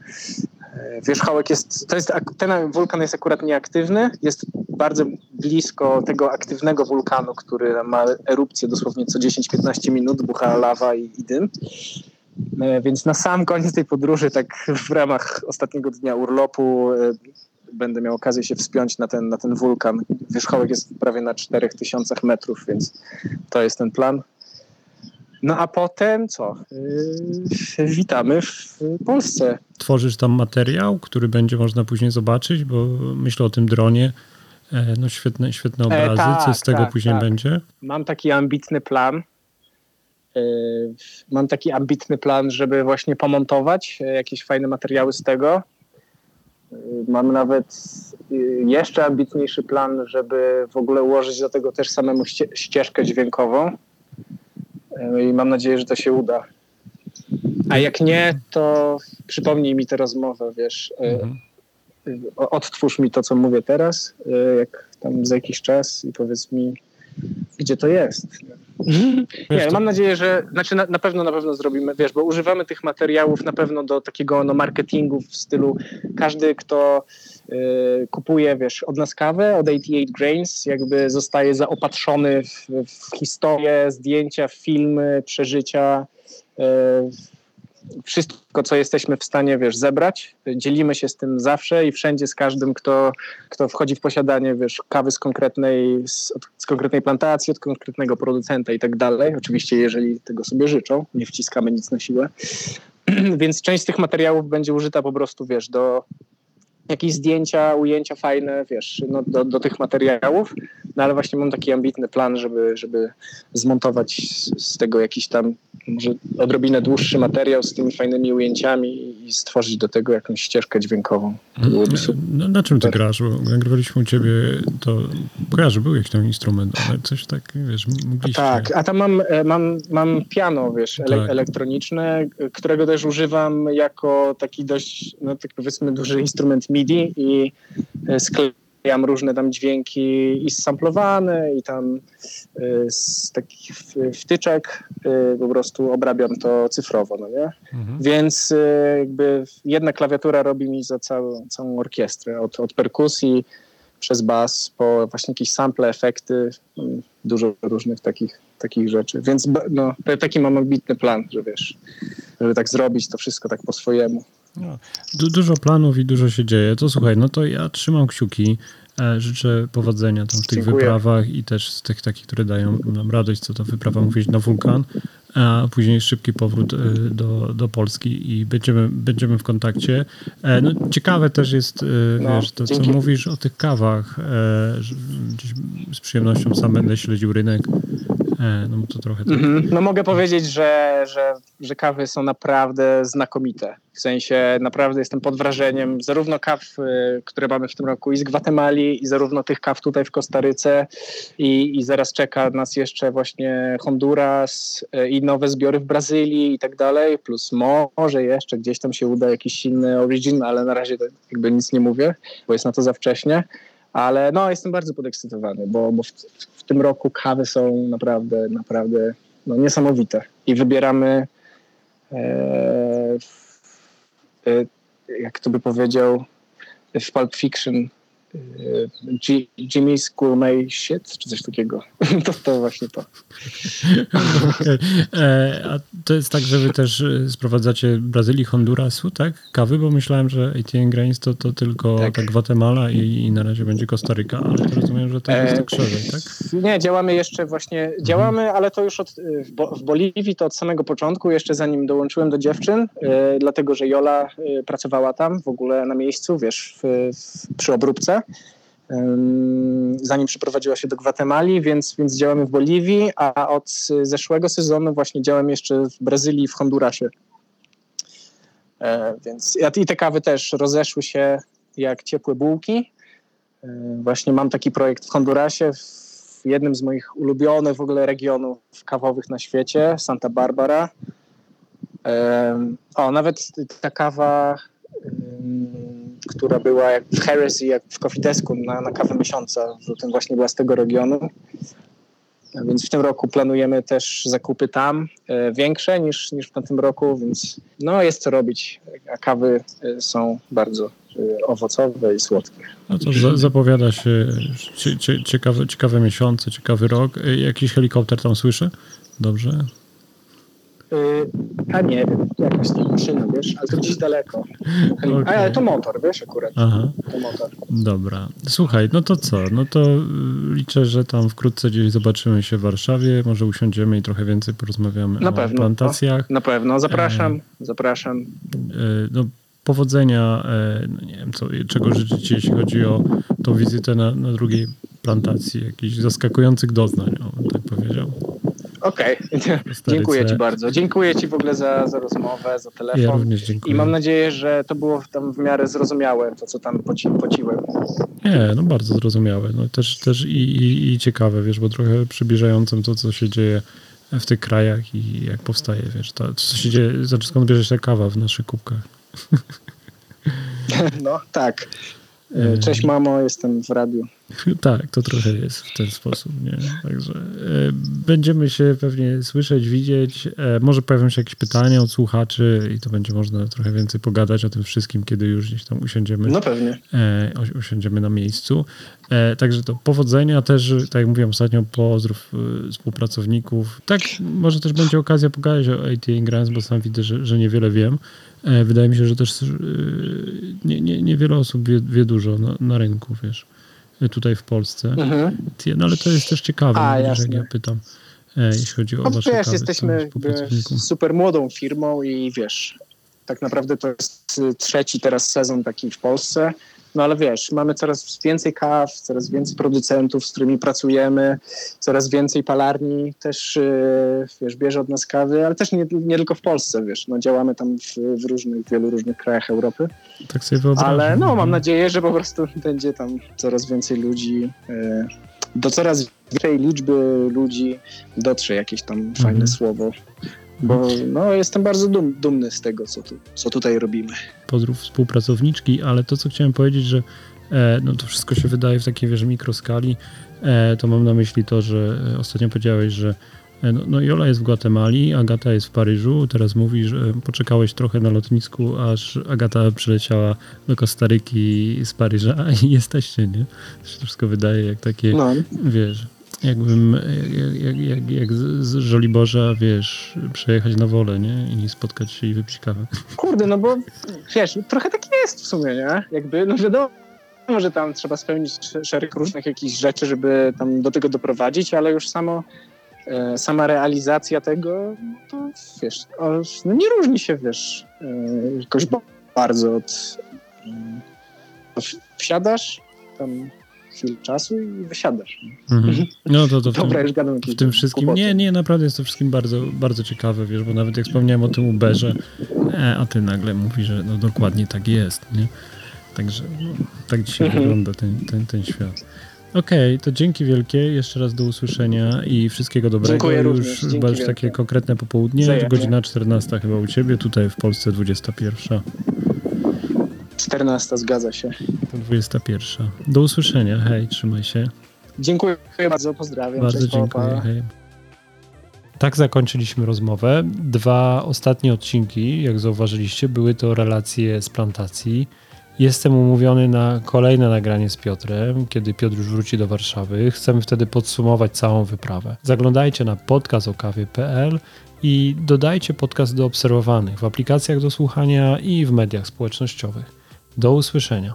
E, wierzchołek jest, to jest, ten wulkan jest akurat nieaktywny, jest bardzo blisko tego aktywnego wulkanu, który ma erupcję dosłownie co 10-15 minut, bucha lawa i, i dym. E, więc na sam koniec tej podróży, tak w ramach ostatniego dnia urlopu, będę miał okazję się wspiąć na ten, na ten wulkan. Wierzchołek jest prawie na 4000 metrów, więc to jest ten plan. No a potem co? Yy, witamy w Polsce. Tworzysz tam materiał, który będzie można później zobaczyć, bo myślę o tym dronie. E, no świetne, świetne e, obrazy. E, tak, co z tego tak, później tak. będzie? Mam taki ambitny plan. E, mam taki ambitny plan, żeby właśnie pomontować jakieś fajne materiały z tego. Mam nawet y, jeszcze ambitniejszy plan, żeby w ogóle ułożyć do tego też samemu ścieżkę dźwiękową. I mam nadzieję, że to się uda. A jak nie, to przypomnij mi tę rozmowę, wiesz. Mhm. Odtwórz mi to, co mówię teraz, jak tam za jakiś czas i powiedz mi, gdzie to jest. Nie, mam nadzieję, że znaczy na, na, pewno na pewno zrobimy, wiesz, bo używamy tych materiałów na pewno do takiego no, marketingu w stylu każdy, kto y, kupuje, wiesz, od nas kawę, od 88 Grains, jakby zostaje zaopatrzony w, w historię, zdjęcia, filmy, przeżycia, y, wszystko, co jesteśmy w stanie, wiesz, zebrać. Dzielimy się z tym zawsze i wszędzie z każdym, kto, kto wchodzi w posiadanie, wiesz, kawy z konkretnej, z, z konkretnej plantacji, od konkretnego producenta i tak dalej. Oczywiście, jeżeli tego sobie życzą, nie wciskamy nic na siłę. Więc część z tych materiałów będzie użyta po prostu, wiesz, do jakieś zdjęcia, ujęcia fajne, wiesz, no, do, do tych materiałów, no ale właśnie mam taki ambitny plan, żeby, żeby zmontować z, z tego jakiś tam może odrobinę dłuższy materiał z tymi fajnymi ujęciami i stworzyć do tego jakąś ścieżkę dźwiękową. No, na czym ty grasz? Bo jak graliśmy u ciebie, to kojarzę, był jakiś tam instrument, ale coś tak, wiesz, mogliście... Tak, a tam mam, e, mam, mam piano, wiesz, ele tak. elektroniczne, którego też używam jako taki dość, no tak powiedzmy, duży instrument MIDI i e, sklejam różne tam dźwięki i samplowane i tam y, z takich wtyczek y, po prostu obrabiam to cyfrowo, no nie? Mhm. Więc jakby jedna klawiatura robi mi za całą, całą orkiestrę, od, od perkusji przez bas po właśnie jakieś sample, efekty, mm, dużo różnych takich, takich rzeczy. Więc no, taki mam ambitny plan, że wiesz, żeby tak zrobić to wszystko tak po swojemu. No, du dużo planów i dużo się dzieje. To słuchaj, no to ja trzymam kciuki. E, życzę powodzenia tam w tych Dziękuję. wyprawach i też z tych takich, które dają nam radość, co to wyprawa mówić na wulkan, a później szybki powrót e, do, do Polski i będziemy, będziemy w kontakcie. E, no, ciekawe też jest, no, wiesz, to dzięki. co mówisz o tych kawach. Z przyjemnością sam będę śledził rynek no to trochę tak. mm -hmm. No mogę powiedzieć, że, że, że kawy są naprawdę znakomite. W sensie naprawdę jestem pod wrażeniem zarówno kaw, y, które mamy w tym roku i z Gwatemali, i zarówno tych kaw tutaj w Kostaryce i, i zaraz czeka nas jeszcze właśnie Honduras y, i nowe zbiory w Brazylii i tak dalej, plus może jeszcze gdzieś tam się uda jakiś inny origin, ale na razie jakby nic nie mówię, bo jest na to za wcześnie ale no jestem bardzo podekscytowany, bo, bo w, w, tym roku kawy są naprawdę, naprawdę no, niesamowite. I wybieramy e, e, jak to by powiedział w Pulp Fiction G- Jimmy's Gourmet Shit, czy coś takiego. To, to właśnie to. e, a to jest tak, że wy też e, sprowadzacie Brazylii, Hondurasu, tak? Kawy, bo myślałem, że ATN Grains to, to tylko tak. tak Gwatemala i, i na razie będzie Kostaryka, ale to rozumiem, że to jest tak szerzej, tak? Nie, działamy jeszcze właśnie, mhm. działamy, ale to już od, w, Bo w Boliwii to od samego początku, jeszcze zanim dołączyłem do dziewczyn, e, dlatego, że Jola e, pracowała tam w ogóle na miejscu, wiesz, w, w, przy obróbce zanim przeprowadziła się do Gwatemali, więc, więc działamy w Boliwii, a od zeszłego sezonu właśnie działam jeszcze w Brazylii w Hondurasie. E, więc i te kawy też rozeszły się jak ciepłe bułki. E, właśnie mam taki projekt w Hondurasie, w jednym z moich ulubionych w ogóle regionów kawowych na świecie, Santa Barbara. O, nawet ta kawa która była jak w Heresy, jak w Coffee Desku na, na kawę miesiąca, zatem właśnie była z tego regionu. A więc w tym roku planujemy też zakupy tam e, większe niż, niż w tamtym roku, więc no jest co robić, a kawy e, są bardzo e, owocowe i słodkie. No to za, zapowiada się ciekawe, ciekawe miesiące, ciekawy rok. Jakiś helikopter tam słyszę? Dobrze? A nie jakaś tam maszyna, wiesz, ale to gdzieś daleko. Okay. Ale to motor, wiesz, akurat. Aha. To motor. Dobra. Słuchaj, no to co? No to y, liczę, że tam wkrótce gdzieś zobaczymy się w Warszawie, może usiądziemy i trochę więcej porozmawiamy na o pewno, plantacjach. na pewno, zapraszam, e, zapraszam. E, no, powodzenia, e, no nie wiem, co, czego życzycie, jeśli chodzi o tą wizytę na, na drugiej plantacji, jakichś zaskakujących doznań, o, tak powiedział. Okej, okay. dziękuję Ci bardzo. Dziękuję Ci w ogóle za, za rozmowę, za telefon. Ja również dziękuję. I mam nadzieję, że to było tam w miarę zrozumiałe, to co tam poci, pociłem. Nie, no bardzo zrozumiałe. No też też i, i, i ciekawe, wiesz, bo trochę przybliżającym to, co się dzieje w tych krajach i jak powstaje, wiesz, to, co się dzieje, znaczy skąd bierze się kawa w naszych kubkach. No, tak. E, cześć mamo, jestem w radiu. Tak, to trochę jest w ten sposób, nie? Także e, będziemy się pewnie słyszeć, widzieć. E, może pojawią się jakieś pytania od słuchaczy i to będzie można trochę więcej pogadać o tym wszystkim, kiedy już gdzieś tam usiądziemy. No pewnie. usiądziemy na miejscu. Także to powodzenia też, tak jak mówiłem ostatnio, pozdrów współpracowników. Tak, może też będzie okazja pogadać o ATA Grants, bo sam widzę, że, że niewiele wiem. E, wydaje mi się, że też e, nie, nie, niewiele osób wie, wie dużo na, na, rynku, wiesz, e, tutaj w Polsce. Mhm. No ale to jest też ciekawe, A, jak ja pytam, jeśli chodzi o no, wasze wiesz, jesteśmy super młodą firmą i wiesz, tak naprawdę to jest trzeci teraz sezon taki w Polsce no ale wiesz, mamy coraz więcej kaw, coraz więcej producentów, z którymi pracujemy, coraz więcej palarni też, yy, wiesz, bierze od nas kawy, ale też nie, nie tylko w Polsce, wiesz, no działamy tam w, w różnych, wielu różnych krajach Europy. Tak sobie wyobrażam. Ale no, mam nadzieję, że po prostu będzie tam coraz więcej ludzi, yy, do coraz większej liczby ludzi dotrze jakieś tam mhm. fajne słowo bo no, jestem bardzo dum, dumny z tego, co, tu, co tutaj robimy. Pozdrów współpracowniczki, ale to, co chciałem powiedzieć, że e, no, to wszystko się wydaje w takiej, wiesz, mikroskali, e, to mam na myśli to, że e, ostatnio powiedziałeś, że e, no, no Jola jest w Gwatemali, Agata jest w Paryżu, teraz mówisz, że poczekałeś trochę na lotnisku, aż Agata przyleciała do Kostaryki z Paryża i jesteście, nie? To się wszystko wydaje jak takie, no. wiesz, Jakbym, jak, jak, jak, z Żoliborza, wiesz, przejechać na wolę, nie? I spotkać się i wypić kawę. Kurde, no bo wiesz, trochę tak jest w sumie, nie? Jakby, no wiadomo, że tam trzeba spełnić szereg różnych jakichś rzeczy, żeby tam do tego doprowadzić, ale już samo, e, sama realizacja tego, to wiesz, no nie różni się, wiesz, e, jakoś bardzo od... E, wsiadasz, tam chwilę czasu i wysiadasz. Mhm. No to, to w Dobra, tym, już gadam w tym wszystkim. Kłopoty. Nie, nie, naprawdę jest to wszystkim bardzo, bardzo ciekawe, wiesz, bo nawet jak wspomniałem o tym Uberze, e, a ty nagle mówisz, że no dokładnie tak jest, nie? Także no, tak dzisiaj mhm. wygląda ten, ten, ten świat. Okej, okay, to dzięki wielkie, jeszcze raz do usłyszenia i wszystkiego dobrego. Dziękuję już, również. Dzięki już takie konkretne popołudnie, Zajemnie. godzina 14 chyba u ciebie, tutaj w Polsce 21. 14, zgadza się. To 21. Do usłyszenia. Hej, trzymaj się. Dziękuję bardzo, pozdrawiam. Bardzo Cześć, dziękuję. Hej. Tak zakończyliśmy rozmowę. Dwa ostatnie odcinki, jak zauważyliście, były to relacje z plantacji. Jestem umówiony na kolejne nagranie z Piotrem, kiedy Piotr już wróci do Warszawy. Chcemy wtedy podsumować całą wyprawę. Zaglądajcie na podcastokawie.pl i dodajcie podcast do obserwowanych w aplikacjach do słuchania i w mediach społecznościowych. Do usłyszenia.